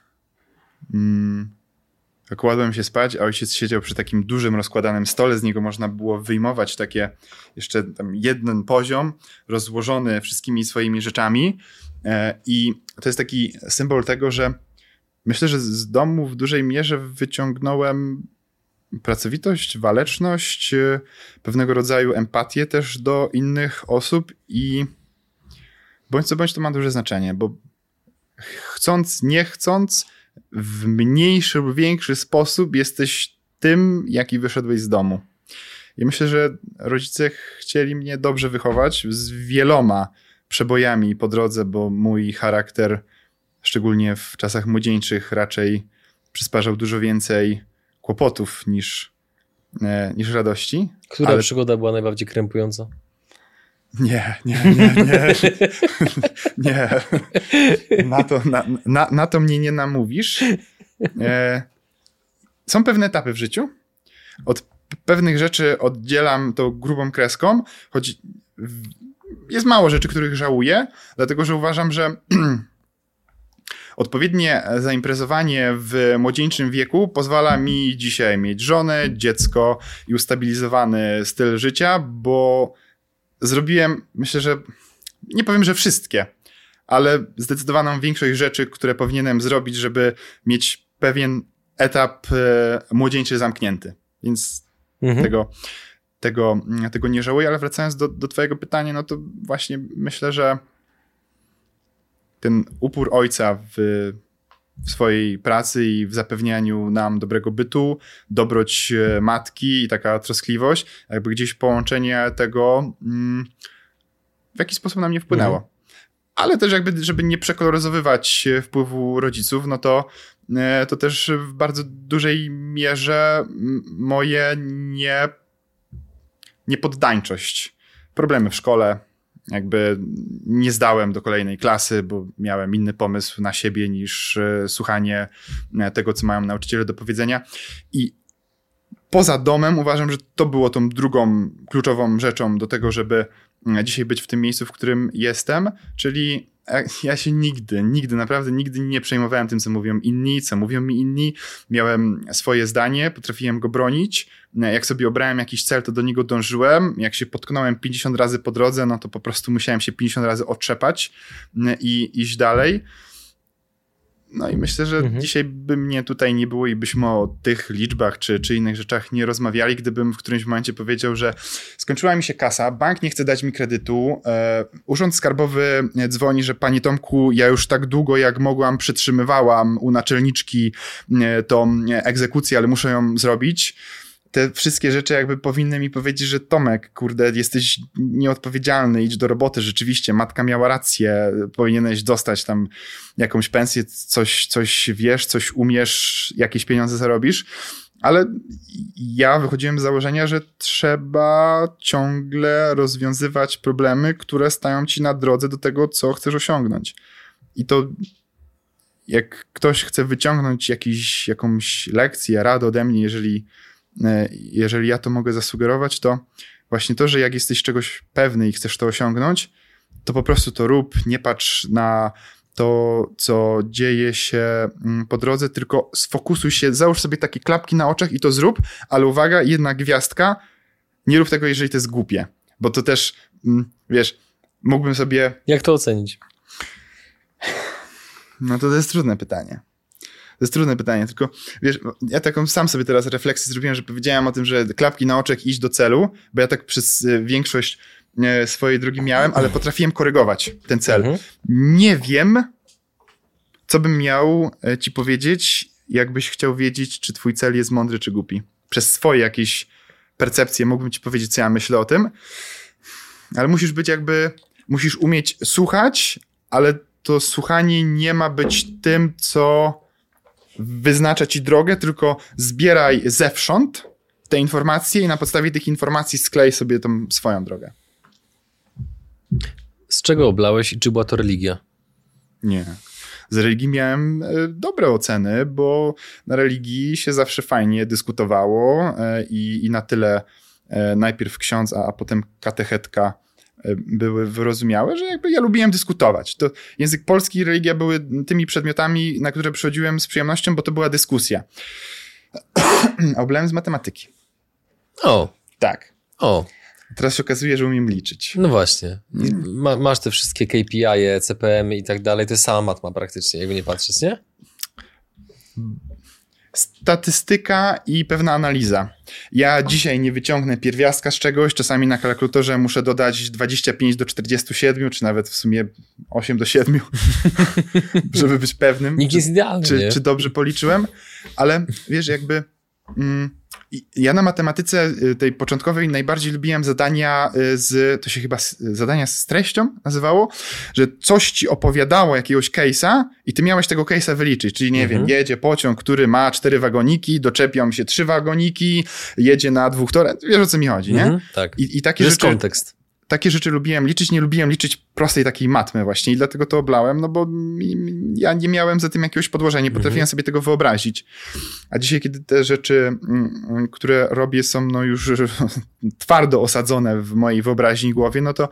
mm, kładłem się spać, a ojciec siedział przy takim dużym rozkładanym stole, z niego można było wyjmować takie jeszcze jeden poziom rozłożony wszystkimi swoimi rzeczami. E, i to jest taki symbol tego, że myślę, że z domu w dużej mierze wyciągnąłem pracowitość, waleczność, e, pewnego rodzaju empatię też do innych osób i bądź co bądź to ma duże znaczenie, bo chcąc, nie chcąc, w mniejszy lub większy sposób jesteś tym, jaki wyszedłeś z domu. I myślę, że rodzice chcieli mnie dobrze wychować z wieloma przebojami po drodze, bo mój charakter, szczególnie w czasach młodzieńczych, raczej przysparzał dużo więcej kłopotów niż, e, niż radości. Która ale... przygoda była najbardziej krępująca? Nie, nie, nie, nie. [laughs] nie. Na to, na, na, na to mnie nie namówisz. E, są pewne etapy w życiu. Od pewnych rzeczy oddzielam to grubą kreską, choć jest mało rzeczy, których żałuję, dlatego że uważam, że [clears throat] odpowiednie zaimprezowanie w młodzieńczym wieku pozwala mi dzisiaj mieć żonę, dziecko i ustabilizowany styl życia, bo zrobiłem, myślę, że nie powiem, że wszystkie, ale zdecydowaną większość rzeczy, które powinienem zrobić, żeby mieć pewien etap e, młodzieńczy zamknięty. Więc mhm. tego, tego, tego nie żałuję, ale wracając do, do Twojego pytania, no to właśnie myślę, że ten upór ojca w w swojej pracy i w zapewnianiu nam dobrego bytu, dobroć e, matki i taka troskliwość, jakby gdzieś połączenie tego mm, w jaki sposób na mnie wpłynęło. Mhm. Ale też jakby, żeby nie przekoloryzowywać wpływu rodziców, no to, e, to też w bardzo dużej mierze moje nie, niepoddańczość. Problemy w szkole, jakby nie zdałem do kolejnej klasy, bo miałem inny pomysł na siebie niż e, słuchanie e, tego, co mają nauczyciele do powiedzenia. I poza domem uważam, że to było tą drugą kluczową rzeczą do tego, żeby e, dzisiaj być w tym miejscu, w którym jestem, czyli ja się nigdy, nigdy, naprawdę nigdy nie przejmowałem tym, co mówią inni, co mówią mi inni. Miałem swoje zdanie, potrafiłem go bronić. Jak sobie obrałem jakiś cel, to do niego dążyłem. Jak się potknąłem 50 razy po drodze, no to po prostu musiałem się 50 razy otrzepać i iść dalej. No i myślę, że mhm. dzisiaj by mnie tutaj nie było i byśmy o tych liczbach czy, czy innych rzeczach nie rozmawiali, gdybym w którymś momencie powiedział, że skończyła mi się kasa, bank nie chce dać mi kredytu, e, urząd skarbowy dzwoni, że panie Tomku, ja już tak długo jak mogłam przytrzymywałam u naczelniczki e, tą egzekucję, ale muszę ją zrobić te wszystkie rzeczy jakby powinny mi powiedzieć, że Tomek, kurde, jesteś nieodpowiedzialny, idź do roboty, rzeczywiście, matka miała rację, powinieneś dostać tam jakąś pensję, coś, coś wiesz, coś umiesz, jakieś pieniądze zarobisz, ale ja wychodziłem z założenia, że trzeba ciągle rozwiązywać problemy, które stają ci na drodze do tego, co chcesz osiągnąć. I to jak ktoś chce wyciągnąć jakiś, jakąś lekcję, radę ode mnie, jeżeli jeżeli ja to mogę zasugerować, to właśnie to, że jak jesteś czegoś pewny i chcesz to osiągnąć, to po prostu to rób, nie patrz na to, co dzieje się mm, po drodze, tylko sfokusuj się, załóż sobie takie klapki na oczach i to zrób, ale uwaga, jedna gwiazdka, nie rób tego, jeżeli to jest głupie, bo to też, mm, wiesz, mógłbym sobie... Jak to ocenić? No to to jest trudne pytanie. To jest trudne pytanie, tylko wiesz, ja taką sam sobie teraz refleksję zrobiłem, że powiedziałem o tym, że klapki na oczek iść do celu, bo ja tak przez e, większość e, swojej drogi miałem, ale potrafiłem korygować ten cel. Mhm. Nie wiem, co bym miał e, ci powiedzieć, jakbyś chciał wiedzieć, czy twój cel jest mądry, czy głupi. Przez swoje jakieś percepcje mógłbym ci powiedzieć, co ja myślę o tym, ale musisz być jakby, musisz umieć słuchać, ale to słuchanie nie ma być tym, co wyznacza ci drogę, tylko zbieraj zewsząd te informacje i na podstawie tych informacji sklej sobie tą swoją drogę. Z czego oblałeś i czy była to religia? Nie. Z religii miałem e, dobre oceny, bo na religii się zawsze fajnie dyskutowało e, i, i na tyle e, najpierw ksiądz, a, a potem katechetka były wyrozumiałe, że jakby ja lubiłem dyskutować. To język polski i religia były tymi przedmiotami, na które przychodziłem z przyjemnością, bo to była dyskusja. [clears throat] Oblałem z matematyki. O. Tak. O. Teraz się okazuje, że umiem liczyć. No właśnie. Ma, masz te wszystkie KPI, CPM i tak dalej. To jest sama matma praktycznie, jakby nie patrzeć, nie? Statystyka i pewna analiza. Ja dzisiaj nie wyciągnę pierwiastka z czegoś, czasami na kalkulatorze muszę dodać 25 do 47, czy nawet w sumie 8 do 7, [laughs] żeby być pewnym. Nikt jest idealny. Czy, czy dobrze policzyłem, ale wiesz, jakby. Mm, ja na matematyce y, tej początkowej najbardziej lubiłem zadania y, z, to się chyba zadania z treścią nazywało, że coś ci opowiadało jakiegoś case'a i ty miałeś tego case'a wyliczyć, czyli nie mhm. wiem, jedzie pociąg, który ma cztery wagoniki, doczepią się trzy wagoniki, jedzie na dwóch torach, wiesz o co mi chodzi, nie? Mhm, tak. I, i takie rzeczy, kontekst takie rzeczy lubiłem liczyć, nie lubiłem liczyć prostej takiej matmy właśnie i dlatego to oblałem, no bo ja nie miałem za tym jakiegoś podłożenia, nie potrafiłem mhm. sobie tego wyobrazić. A dzisiaj, kiedy te rzeczy, mm, mm, które robię są no już [laughs] twardo osadzone w mojej wyobraźni głowie, no to,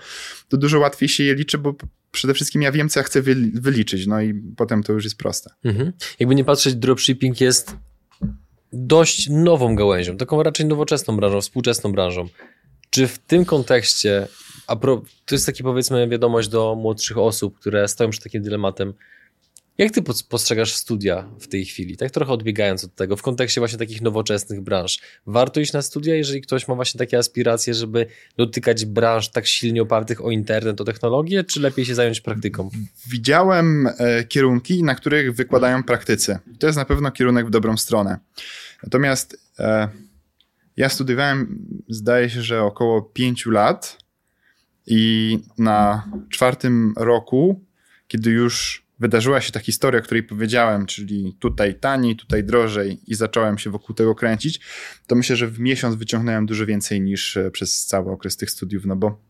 to dużo łatwiej się je liczy, bo przede wszystkim ja wiem, co ja chcę wyliczyć, no i potem to już jest proste. Mhm. Jakby nie patrzeć, dropshipping jest dość nową gałęzią, taką raczej nowoczesną branżą, współczesną branżą. Czy w tym kontekście a pro, to jest taki powiedzmy wiadomość do młodszych osób, które stoją przed takim dylematem. Jak ty postrzegasz studia w tej chwili? Tak trochę odbiegając od tego, w kontekście właśnie takich nowoczesnych branż. Warto iść na studia, jeżeli ktoś ma właśnie takie aspiracje, żeby dotykać branż tak silnie opartych o internet, o technologię, czy lepiej się zająć praktyką? Widziałem e, kierunki, na których wykładają praktycy. To jest na pewno kierunek w dobrą stronę. Natomiast e, ja studiowałem, zdaje się, że około pięciu lat i na czwartym roku, kiedy już wydarzyła się ta historia, o której powiedziałem, czyli tutaj taniej, tutaj drożej i zacząłem się wokół tego kręcić, to myślę, że w miesiąc wyciągnąłem dużo więcej niż e, przez cały okres tych studiów, no bo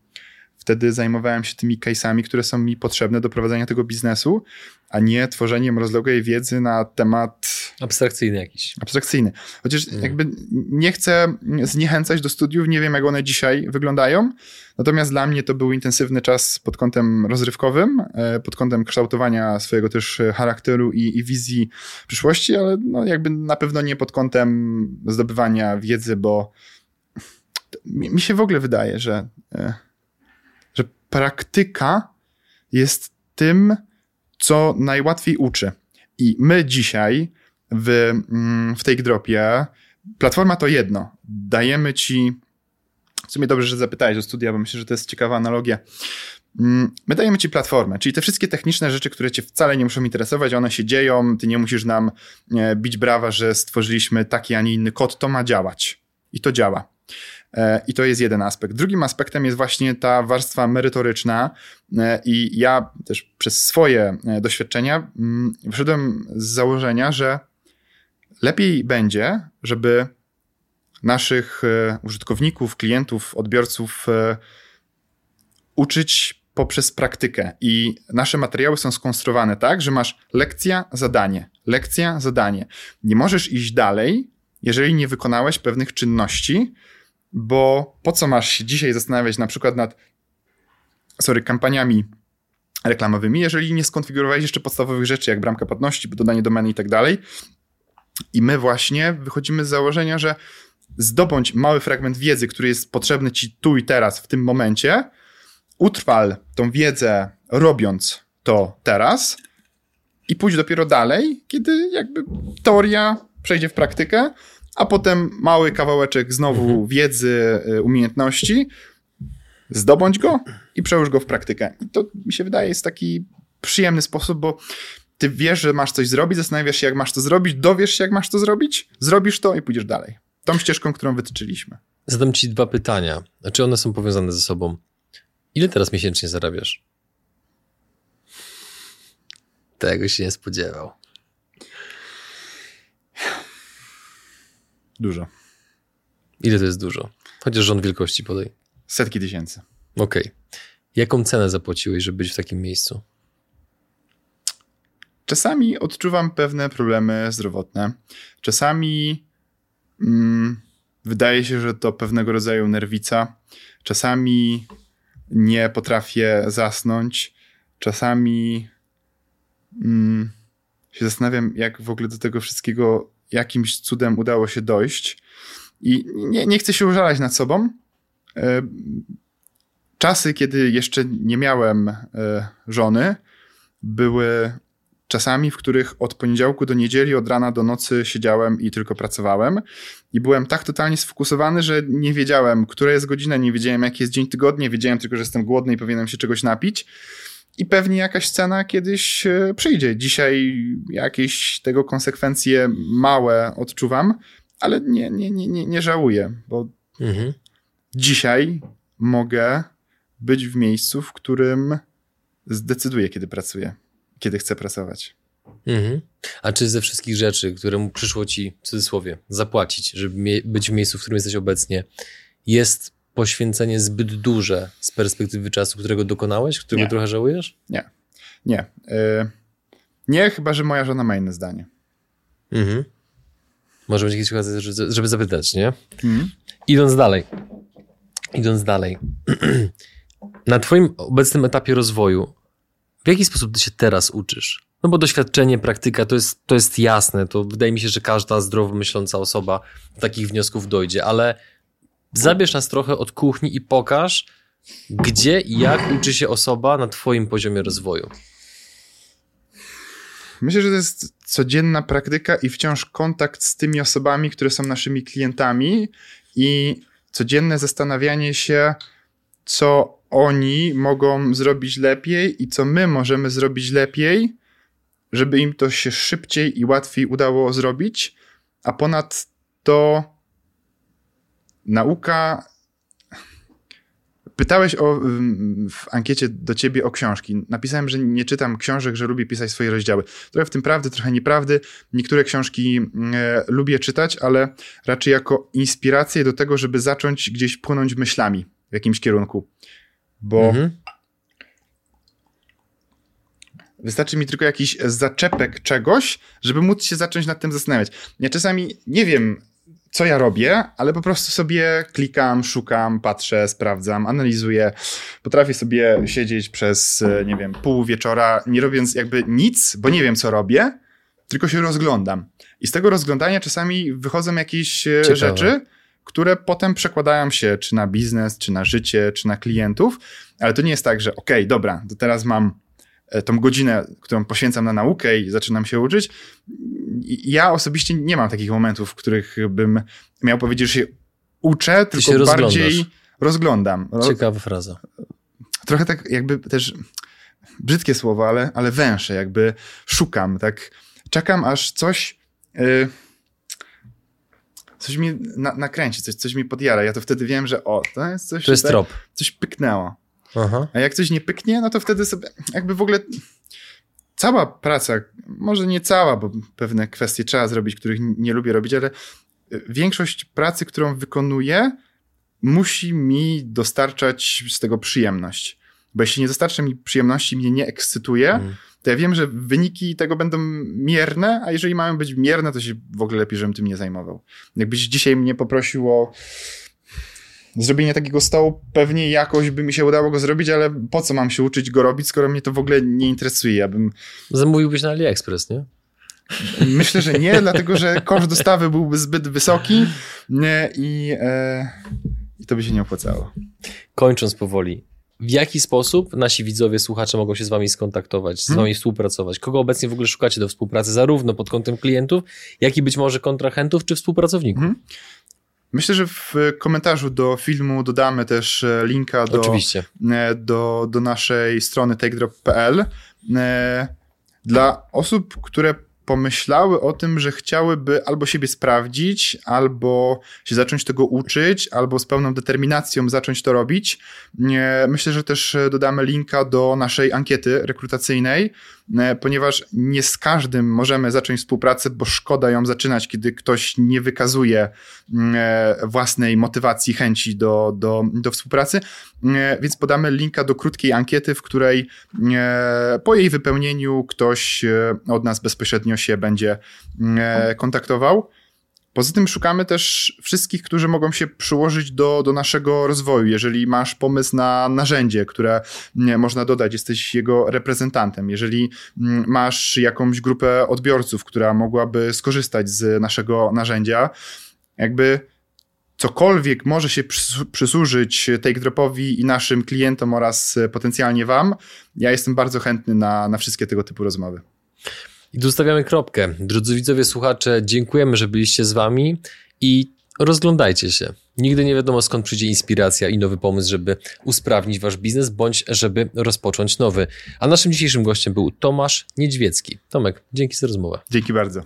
wtedy zajmowałem się tymi case'ami, które są mi potrzebne do prowadzenia tego biznesu, a nie tworzeniem rozległej wiedzy na temat... Abstrakcyjny jakiś. Abstrakcyjny. Chociaż mm. jakby nie chcę zniechęcać do studiów, nie wiem jak one dzisiaj wyglądają, natomiast dla mnie to był intensywny czas pod kątem rozrywkowym, e, pod kątem kształtowania swojego też charakteru i, i wizji przyszłości, ale no jakby na pewno nie pod kątem zdobywania wiedzy, bo mi się w ogóle wydaje, że e, praktyka jest tym, co najłatwiej uczy. I my dzisiaj w, mm, w Take Dropie, platforma to jedno. Dajemy ci, w sumie dobrze, że zapytałeś o studia, bo myślę, że to jest ciekawa analogia. Mm, my dajemy ci platformę, czyli te wszystkie techniczne rzeczy, które cię wcale nie muszą interesować, one się dzieją, ty nie musisz nam bić brawa, że stworzyliśmy taki, a nie inny kod, to ma działać. i to działa. E, I to jest jeden aspekt. Drugim aspektem jest właśnie ta warstwa merytoryczna, e, i ja też przez swoje e, doświadczenia mm, wyszedłem z założenia, że lepiej będzie, żeby naszych użytkowników, klientów, odbiorców uczyć poprzez praktykę. I nasze materiały są skonstruowane tak, że masz lekcja, zadanie, lekcja, zadanie. Nie możesz iść dalej, jeżeli nie wykonałeś pewnych czynności, bo po co masz się dzisiaj zastanawiać na przykład nad sorry, kampaniami reklamowymi, jeżeli nie skonfigurowałeś jeszcze podstawowych rzeczy, jak bramka płatności, dodanie domeny i tak dalej. I my właśnie wychodzimy z założenia, że zdobądź mały fragment wiedzy, który jest potrzebny ci tu i teraz, w tym momencie, utrwal tą wiedzę robiąc to teraz i pójdź dopiero dalej, kiedy jakby teoria przejdzie w praktykę, a potem mały kawałeczek znowu mhm. wiedzy, y, umiejętności, zdobądź go i przełóż go w praktykę. I to mi się wydaje jest taki przyjemny sposób, bo ty wiesz, że masz coś zrobić, zastanawiasz się, jak masz to zrobić, dowiesz się, jak masz to zrobić, zrobisz to i pójdziesz dalej. Tą ścieżką, którą wytyczyliśmy. Zadam ci dwa pytania. Czy one są powiązane ze sobą? Ile teraz miesięcznie zarabiasz? Tego się nie spodziewał. Dużo. Ile to jest dużo? Chociaż rząd wielkości podaj. Setki tysięcy. Okej. Okay. Jaką cenę zapłaciłeś, żeby być w takim miejscu? Czasami odczuwam pewne problemy zdrowotne. Czasami mm, wydaje się, że to pewnego rodzaju nerwica. Czasami nie potrafię zasnąć. Czasami mm, się zastanawiam, jak w ogóle do tego wszystkiego jakimś cudem udało się dojść. I nie, nie chcę się użalać nad sobą. E, czasy, kiedy jeszcze nie miałem e, żony, były czasami, w których od poniedziałku do niedzieli, od rana do nocy siedziałem i tylko pracowałem. I byłem tak totalnie sfokusowany, że nie wiedziałem, która jest godzina, nie wiedziałem, jaki jest dzień tygodnia, wiedziałem tylko, że jestem głodny i powinienem się czegoś napić. I pewnie jakaś scena kiedyś e, przyjdzie. Dzisiaj jakieś tego konsekwencje małe odczuwam, ale nie, nie, nie, nie, nie żałuję, bo mhm. dzisiaj mogę być w miejscu, w którym zdecyduję, kiedy pracuję, kiedy chcę pracować. Mhm. A czy ze wszystkich rzeczy, które mu przyszło ci, w cudzysłowie, zapłacić, żeby być w miejscu, w którym jesteś obecnie, jest poświęcenie zbyt duże z perspektywy czasu, którego dokonałeś, którego nie. trochę żałujesz? Nie. Nie. Yy, nie, chyba że moja żona ma inne zdanie. Mhm. Może być jakieś okazje, żeby zapytać, nie? Mhm. Idąc dalej. Idąc dalej. [clears throat] Na twoim obecnym etapie rozwoju, w jaki sposób ty się teraz uczysz? No bo doświadczenie, praktyka to jest, to jest jasne. To wydaje mi się, że każda zdrowo myśląca osoba do takich wniosków dojdzie, ale zabierz nas trochę od kuchni i pokaż, gdzie i jak uczy się osoba na Twoim poziomie rozwoju. Myślę, że to jest codzienna praktyka i wciąż kontakt z tymi osobami, które są naszymi klientami i codzienne zastanawianie się, co oni mogą zrobić lepiej i co my możemy zrobić lepiej, żeby im to się szybciej i łatwiej udało zrobić, a ponad to nauka. Pytałeś o, w ankiecie do ciebie o książki. Napisałem, że nie czytam książek, że lubię pisać swoje rozdziały. Trochę w tym prawdy, trochę nieprawdy. Niektóre książki e, lubię czytać, ale raczej jako inspirację do tego, żeby zacząć gdzieś płynąć myślami w jakimś kierunku. Bo mhm. Wystarczy mi tylko jakiś zaczepek czegoś, żeby móc się zacząć nad tym zastanawiać. Ja czasami nie wiem, co ja robię, ale po prostu sobie klikam, szukam, patrzę, sprawdzam, analizuję. Potrafię sobie siedzieć przez, e, nie wiem, pół wieczora, nie robiąc jakby nic, bo nie wiem, co robię, tylko się rozglądam. I z tego rozglądania czasami wychodzą jakieś e, Ciekawe. rzeczy, które potem przekładają się czy na biznes, czy na życie, czy na klientów, ale to nie jest tak, że okej, okay, dobra, to teraz mam tą godzinę, którą poświęcam na naukę i zaczynam się uczyć. Ja osobiście nie mam takich momentów, w których bym miał powiedzieć, że się uczę, Ty tylko się bardziej rozglądam. Ciekawa fraza. Trochę tak jakby też brzydkie słowo, ale, ale jakby szukam, tak czekam aż coś yy, coś mi na, nakręci, coś, coś mi podjara. Ja to wtedy wiem, że o, to jest coś, To jest trop. coś pyknęło. Aha. A jak coś nie pyknie, no to wtedy sobie jakby w ogóle cała praca, może nie cała, bo pewne kwestie trzeba zrobić, których nie lubię robić, ale większość pracy, którą wykonuję, musi mi dostarczać z tego przyjemność. Bo jeśli nie dostarcza mi przyjemności, mnie nie ekscytuje, Mm. to ja wiem, że wyniki tego będą mierne, a jeżeli mają być mierne, to się w ogóle lepiej, żebym tym nie zajmował. Jakbyś dzisiaj mnie poprosił o zrobienie takiego stołu, pewnie jakoś by mi się udało go zrobić, ale po co mam się uczyć go robić, skoro mnie to w ogóle nie interesuje? Ja bym Zamówiłbyś na AliExpress, nie? Myślę, że nie, dlatego że koszt dostawy byłby zbyt wysoki nie, i, e, i to by się nie opłacało. Kończąc powoli, w jaki sposób nasi widzowie, słuchacze mogą się z wami skontaktować, z Hmm. wami współpracować? Kogo obecnie w ogóle szukacie do współpracy, zarówno pod kątem klientów, jak i być może kontrahentów czy współpracowników? Mhm. Myślę, że w komentarzu do filmu dodamy też e, linka do, Oczywiście. e, do, do naszej strony takedrop.pl. E, Dla osób, które pomyślały o tym, że chciałyby albo siebie sprawdzić, albo się zacząć tego uczyć, albo z pełną determinacją zacząć to robić. Myślę, że też e, dodamy linka do naszej ankiety rekrutacyjnej, e, ponieważ nie z każdym możemy zacząć współpracę, bo szkoda ją zaczynać, kiedy ktoś nie wykazuje e, własnej motywacji, chęci do, do, do współpracy. Więc podamy linka do krótkiej ankiety, w której po jej wypełnieniu ktoś od nas bezpośrednio się będzie e, kontaktował. Poza tym szukamy też wszystkich, którzy mogą się przyłożyć do, do naszego rozwoju. Jeżeli masz pomysł na narzędzie, które nie, można dodać, jesteś jego reprezentantem. Jeżeli mm, masz jakąś grupę odbiorców, która mogłaby skorzystać z naszego narzędzia, jakby cokolwiek może się przys- przysłużyć TakeDropowi i naszym klientom oraz e, potencjalnie Wam, ja jestem bardzo chętny na, na wszystkie tego typu rozmowy. I tu stawiamy kropkę. Drodzy widzowie, słuchacze, dziękujemy, że byliście z wami i rozglądajcie się. Nigdy nie wiadomo skąd przyjdzie inspiracja i nowy pomysł, żeby usprawnić wasz biznes, bądź żeby rozpocząć nowy. A naszym dzisiejszym gościem był Tomasz Niedźwiecki. Tomek, dzięki za rozmowę. Dzięki bardzo.